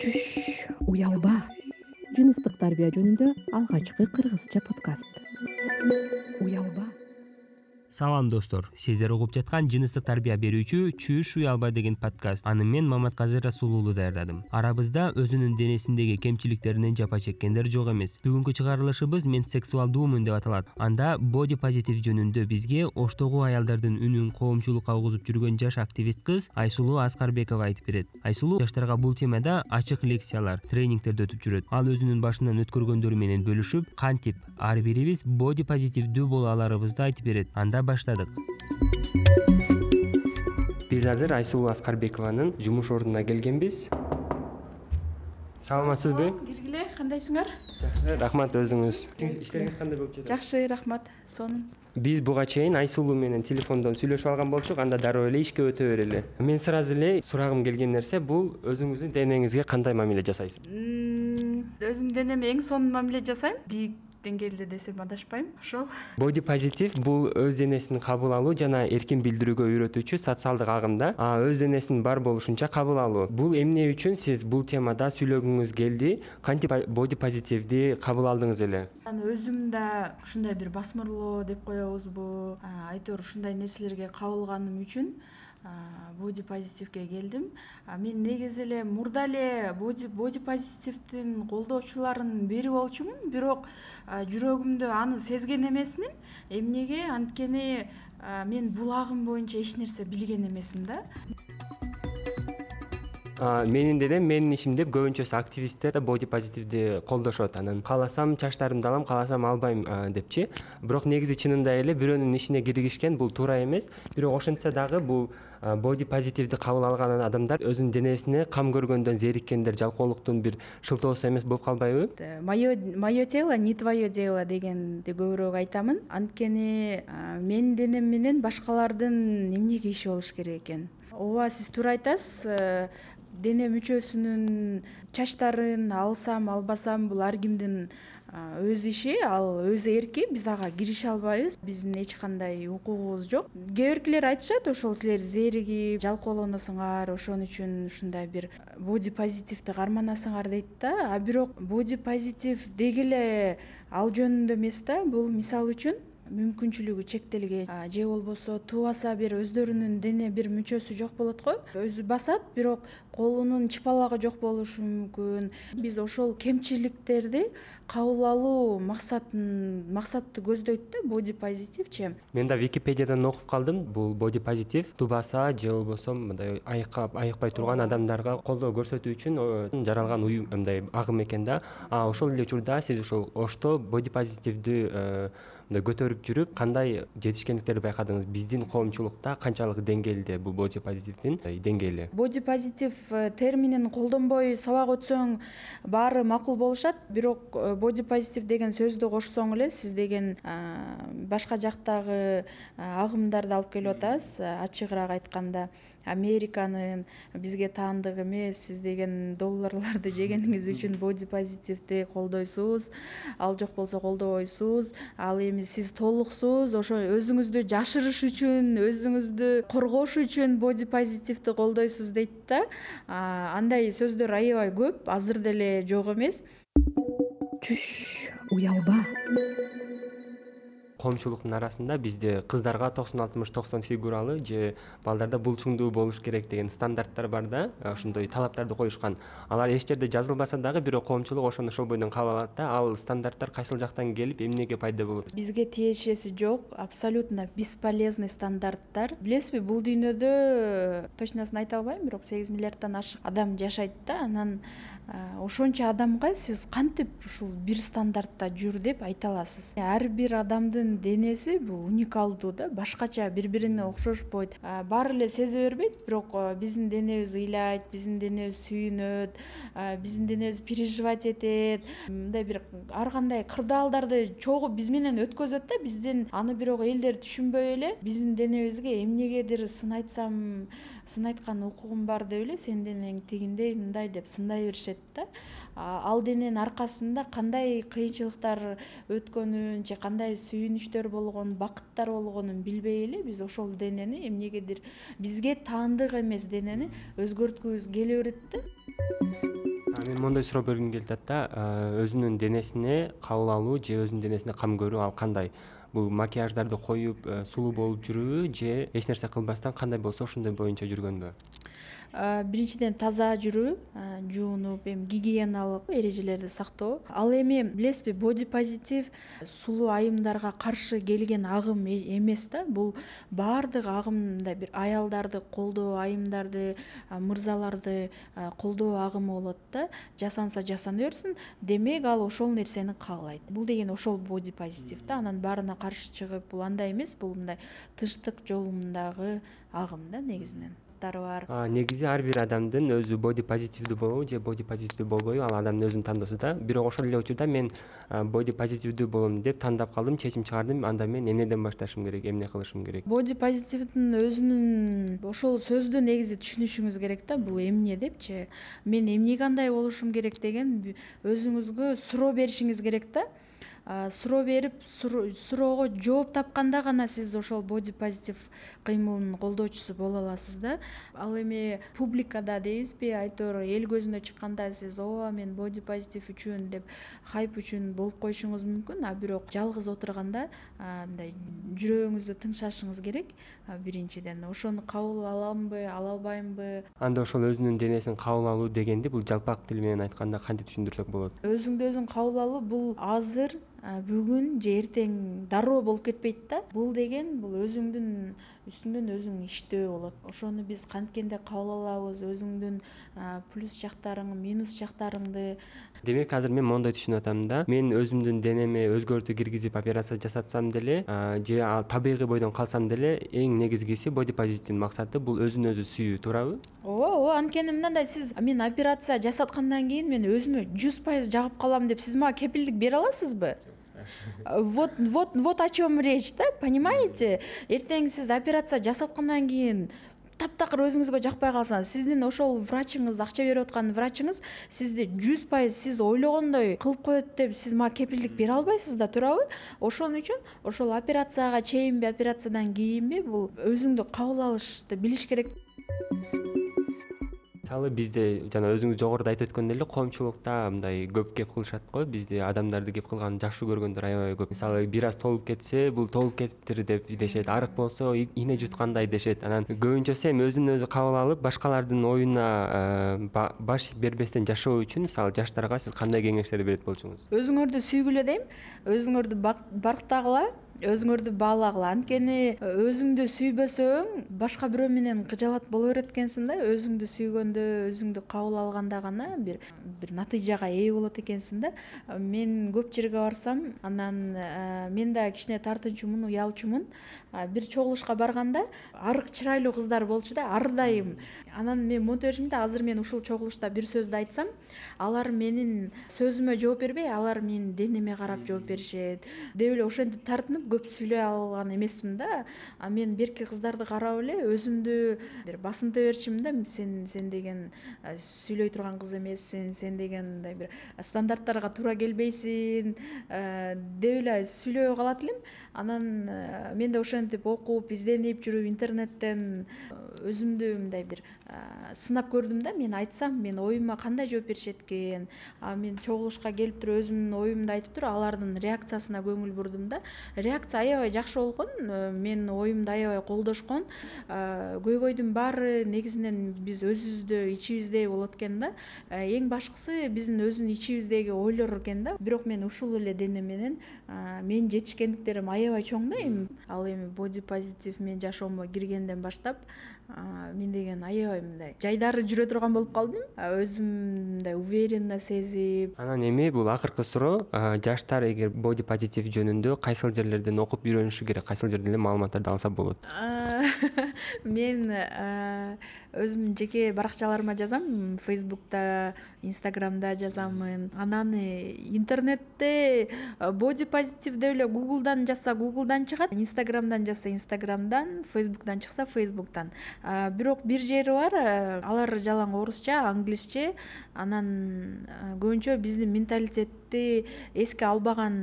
чүш уялба. Жыныстык тарбия жөнүндө алгачкы кыргызча подкаст. Уялба салам достор. Сиздер угуп жаткан жыныстык тарбия берүүчү чүш уялба деген подкаст. Аны мен маматказы расул уулу даярдадым. Арабызда өзүнүн денесиндеги кемчиликтеринен жапа чеккендер жок эмес. Бүгүнкү чыгарылышыбыз мен сексуалдуумун деп аталат. Анда боди позитив жөнүндө бизге оштогу аялдардын үнүн коомчулукка угузуп жүргөн жаш активист кыз айсулуу аскарбекова айтып берет. Айсулуу жаштарга бул темада ачык лекциялар тренингдерди өтүп жүрөт. Ал өзүнүн башынан өткөргөндөрү менен бөлүшүп кантип? Ар бирибиз боди позитивдүү боло аларыбызды айтып берет. Анда баштадык. Биз азыр айсулуу аскарбекованын жумуш ордуна келгенбиз. Саламатсызбы? Киргиле кандайсыңар? Жакшы рахмат өзүңүз. Иштериңиз кандай болуп жатат? Жакшы рахмат сонун биз буга чейин айсулуу менен телефондон сүйлөшүп алган болчук анда дароо эле ишке өтө берели. Мен сразу эле сурагым келген нерсе бул өзүңүздүн денеңизге кандай мамиле жасайсыз? Өзүмдүн денеме эң сонун мамиле жасайм. Бийик деңгээлде десем адашпайм ошол. Боди позитив бул өз денесин кабыл алуу жана эркин билдирүүгө үйрөтүүчү социалдык агым да өз денесин бар болушунча кабыл алуу. Бул эмне үчүн сиз бул темада сүйлөгүңүз келди кантип боди позитивди кабыл алдыңыз эле? Өзүм да ушундай бир басмырлоо деп коебузбу. Айтор ушундай нерселерге кабылганым үчүн боди позитивге келдим. Мен негизи эле мурда эле боди позитивдин колдоочуларынын бири болчумун бирок жүрөгүмдө аны сезген эмесмин. Эмнеге? Анткени мен бул агым боюнча эч нерсе билген эмесмин да менин денем менин ишим деп көбүнчөсү активисттер боди позитивди колдошот. Анан кааласам чачтарымды алам кааласам албайм депчи. Бирок негизи чынында эле бирөөнүн ишине киргишкен бул туура эмес. Бирок ошентсе дагы бул боди позитивди кабыл алган адамдар өзүнүн денесине кам көргөндөн зериккендер жалкоолуктун бир шылтоосу эмес болуп калбайбы? Мое тело не твое дело дегенди көбүрөөк айтамын. Анткени менин денем менен башкалардын эмнеге иши болуш керек экен? Ооба сиз туура айтасыз э, дене мүчөсүнүн чачтарын алсам албасам бул ар кимдин өз иши ал өз эрки биз ага кирише албайбыз. Биздин эч кандай укугубуз жок. Кээ биркилер айтышат ошол силер зеригип жалкоолоносуңар ошон үчүн ушундай бир боди позитивди карманасыңар дейт да. А бирок боди позитив деги эле ал жөнүндө эмес да. Бул мисалы үчүн мүмкүнчүлүгү чектелген же болбосо туубаса бир өздөрүнүн дене бир мүчөсү жок болот го. Өзү басат бирок колунун чыпалагы жок болушу мүмкүн. Биз ошол кемчиликтерди кабыл алуу максатын максатты көздөйт да боди позитивчи мен да википедиядан окуп калдым. Бул боди позитив тубаса же болбосо мындай айыкпай турган адамдарга колдоо көрсөтүү үчүн жаралган уюм мындай агым экен да. Ошол эле учурда сиз ушул ошто боди позитивди э, мындай көтөрүп жүрүп кандай жетишкендиктерди байкадыңыз? Биздин коомчулукта канчалык деңгээлде бул боди позитивдин деңгээли? Боди позитив э, терминин колдонбой сабак өтсөң баары макул болушат. Бирок э, боди позитив деген сөздү кошсоң эле сиз деген башка жактагы агымдарды алып келип атасыз ачыгыраак айтканда американын бизге таандык эмес сиз деген долларларды жегениңиз үчүн боди позитивди колдойсуз ал жок болсо колдобойсуз ал эми сиз толуксуз ошо өзүңүздү жашырыш үчүн өзүңүздү коргош үчүн боди позитивди колдойсуз дейт да. Андай сөздөр аябай көп азыр деле жок эмес. Чүш уялба коомчулуктун арасында бизде кыздарга токсон алтымыш токсон фигуралы же балдарда булчуңдуу болуш керек деген стандарттар бар да. Ошондой талаптарды коюшкан. Алар эч жерде жазылбаса дагы бирок коомчулук ошону ошол бойдон кабыл алат да. Ал стандарттар кайсыл жактан келип эмнеге пайда болуп бизге тиешеси жок абсолютно бесполезный стандарттар. Билесизби бул дүйнөдө точносын айта албайм бирок сегиз миллиарддан ашык адам жашайт да. Анан ошончо адамга сиз кантип ушул бир стандартта жүр деп айта аласыз? Ар бир адамдын денеси бул уникалдуу да башкача бири бирине окшошпойт баары эле сезе бербейт бирок биздин денебиз ыйлайт биздин денебиз сүйүнөт биздин денебиз переживать этет. Мындай бир ар кандай кырдаалдарды чогуу биз менен өткөзөт да биздин аны бирок элдер түшүнбөй эле биздин денебизге эмнегедир сын айтсам сын айткан укугум бар деп эле сенин денең тигиндей мындай деп сындай беришет да. Ал дененин аркасында кандай кыйынчылыктар өткөнүн же кандай сүйүнүчтөр болгонун бакыттар болгонун билбей эле биз ошол денени эмнегедир бизге таандык эмес денени өзгөрткүбүз келе берет да. Мен мондой суроо бергим келип атат да. Өзүнүн денесине кабыл алуу же өзүнүн денесине кам көрүү ал кандай? Бул макияждарды коюп э, сулуу болуп жүрүүбү же эч нерсе кылбастан кандай болсо ошондой боюнча жүргөнбү биринчиден таза жүрүү жуунуп эми гигиеналык эрежелерди сактоо. Ал эми билесизби боди позитив сулуу айымдарга каршы келген агым э, эмес да. Бул баардык агым мындай бир аялдарды колдоо айымдарды мырзаларды колдоо агымы болот да. Жасанса жасана берсин демек ал ошол нерсени каалайт. Бул деген ошол боди позитив да. Анан баарына каршы чыгып бул андай эмес бул мындай тынчтык жолундагы агым да негизинен бар. Негизи ар бир адамдын өзү боди позитивдүү болобу же боди позитивдүү болбойбу ал адамдын өзүнүн тандоосу да. Бирок ошол эле учурда мен боди позитивдүү болом деп тандап калдым чечим чыгардым. Анда мен эмнеден башташым керек эмне кылышым керек? Боди позитивдин өзүнүн ошол сөздү негизи түшүнүшүңүз керек да бул эмне депчи? Мен эмнеге андай болушум керек деген өзүңүзгө суроо беришиңиз керек да суроо берип суроого жооп тапканда гана сиз ошол боди позитив кыймылынын колдоочусу боло аласыз да. Ал эми публикада дейбизби айтор эл көзүнө чыкканда сиз ооба мен боди позитив үчүн деп хайп үчүн болуп коюшуңуз мүмкүн а бирок жалгыз отурганда мындай жүрөгүңүздү тынчташыңыз керек биринчиден. Ошону кабыл аламбы ала албаймынбы анда ошол өзүнүн денесин кабыл алуу дегенди бул жалпак тил менен айтканда кантип түшүндүрсөк болот? Өзүңдү өзүң кабыл алуу бул азыр бүгүн же эртең дароо болуп кетпейт да. Бул деген бул өзүңдүн үстүңдөн өзүң иштөө болот. Ошону биз канткенде кабыл алабыз? Өзүңдүн плюс жактарың минус жактарыңды демек азыр мен мондой түшүнүп атам да. Мен өзүмдүн денеме өзгөртүү киргизип операция жасатсам деле же ал табигый бойдон калсам деле эң негизгиси боди позитивдин максаты бул өзүн өзү сүйүү туурабы. Ооба ооба анткени мындай сиз мен операция жасаткандан кийин мен өзүмө жүз пайыз жагып калам деп сиз мага кепилдик бере аласызбы? Вот вот вот о чем речь да понимаете? Эртең сиз операция жасаткандан кийин таптакыр өзүңүзгө жакпай калсаңыз сиздин ошол врачыңыз акча берип аткан врачыңыз сизди жүз пайыз сиз ойлогондой кылып коет деп сиз мага кепилдик бере албайсыз да туурабы? Ошон үчүн ошол операцияга чейинби операциядан кийинби бул өзүңдү кабыл алышты билиш керек мисалы бизде жана өзүңүз жогоруда айтып өткөндөй эле коомчулукта мындай көп кеп кылышат го. Бизде адамдарды кеп кылганды жакшы көргөндөр аябай көп. Мисалы бир аз толуп кетсе бул толуп кетиптир деп дешет. Арык болсо ийне жуткандай дешет. Анан көбүнчөсү эми өзүн өзү кабыл алып башкалардын оюна э, баш бербестен жашоо үчүн мисалы жаштарга сиз кандай кеңештерди берет болчуңуз? Өзүңөрдү сүйгүлө дейм. Өзүңөрдү барктагыла өзүңөрдү баалагыла анткени өзүңдү сүйбөсөң башка бирөө менен кыжалат боло берет экенсиң да өзүңдү сүйгөндө өзүңдү кабыл алганда гана бир бир натыйжага ээ болот экенсиң да. Мен көп жерге барсам анан мен да кичине тартынчумун уялчумун бир чогулушка барганда арык чырайлуу кыздар болчу да ар дайым анан мен монте беришим да азыр мен ушул чогулушта бир сөздү айтсам алар менин сөзүмө жооп бербей алар менин денеме карап жооп беришет. Деп эле ошентип тартынып көп сүйлөй алган эмесмин да. А мен берки кыздарды карап эле өзүмдү бир басынта берчүмүн да. Сен сен деген сүйлөй турган кыз эмессиң сен деген мындай бир стандарттарга туура келбейсиң деп эле сүйлөй калат элем. Анан мен да ошентип окуп изденип жүрүп интернеттен өзүмдү мындай бир сынап көрдүм да. Мен айтсам менин оюма кандай жооп беришет экен а мен чогулушка келип туруп өзүмдүн оюмду айтып туруп алардын реакциясына көңүл бурдум да реакция аябай жакшы болгон э, менин оюмду аябай колдошкон. Көйгөйдүн баары негизинен биз өзүбүздө ичибизде болот экен да. Э, эң башкысы биздин өзүнүн ичибиздеги ойлор экен да. Бирок мен ушул эле дене менен менин жетишкендиктерим аябай чоң да эми. Ал эми боди позитив менин жашоомо киргенден баштап мен деген аябай мындай жайдары жүрө турган болуп калдым. Өзүмдү мындай уверенно сезип анан эми бул акыркы суроо жаштар эгер боди позитив жөнүндө кайсыл жерлерден окуп үйрөнүшү керек кайсыл жерден эле маалыматтарды алса болот? Мен өзүмдүн жеке баракчаларыма жазам фейсбукта инстаграмда жазамын. Анан интернетте боди позитив деп эле гуглдан жазса гуглдан чыгат инстаграмдан жазса инстаграмдан фейсбуктан чыкса фейсбуктан бирок бир жери бар алар жалаң орусча англисче. Анан көбүнчө биздин менталитетти эске албаган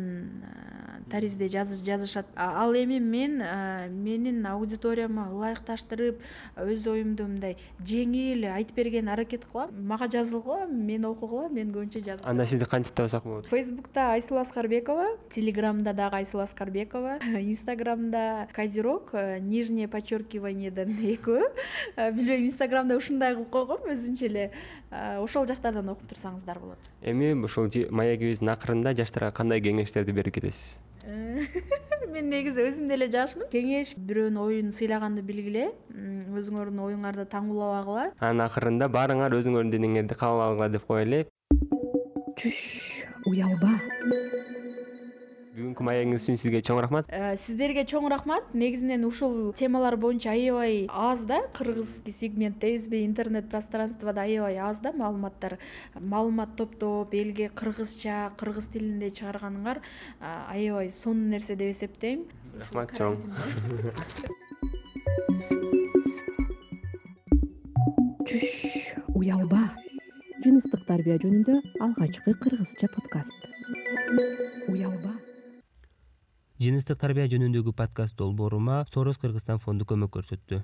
таризде жазышат. Ал эми мен менин аудиторияма ылайыкташтырып өз оюмду мындай жеңил айтып бергенге аракет кылам. Мага жазылгыла мен окугула мен көбүнчө жазып анда сизди кантип табсак болот? Фейсбукта айсулуу аскарбекова телеграмда дагы айсулуу аскарбекова инстаграмда козерог э, нижнее подчеркиваниеден экөө Э, билбейм инстаграмда ушундай кылып койгом өзүнчө эле ошол жактардан окуп турсаңыздар болот. Эми ушул маегибиздин акырында жаштарга кандай кеңештерди берип кетесиз? Э, мен негизи өзүм деле жашмын. Кеңеш бирөөнүн оюн сыйлаганды билгиле. Өзүңөрдүн оюңарды таңуулабагыла анын акырында баарыңар өзүңөрдүн денеңерди кабыл алгыла деп коелу чүш уялба бүгүнкү маегиңиз үчүн сизге чоң рахмат. Э, сиздерге чоң рахмат. Негизинен ушул темалар боюнча аябай аз да. Кыргызский сегмент дейбизби интернет пространствода аябай аз да. Маалыматтар маалымат топтоп элге кыргызча кыргыз тилинде чыгарганыңар а, аябай сонун нерсе деп эсептейм. Рахмат чоң. чүш уялба. Жыныстык тарбия жөнүндө алгачкы кыргызча подкаст. Уялба жыныстык тарбия жөнүндөгү подкаст долбоорума сорос кыргызстан фонду көмөк көрсөттү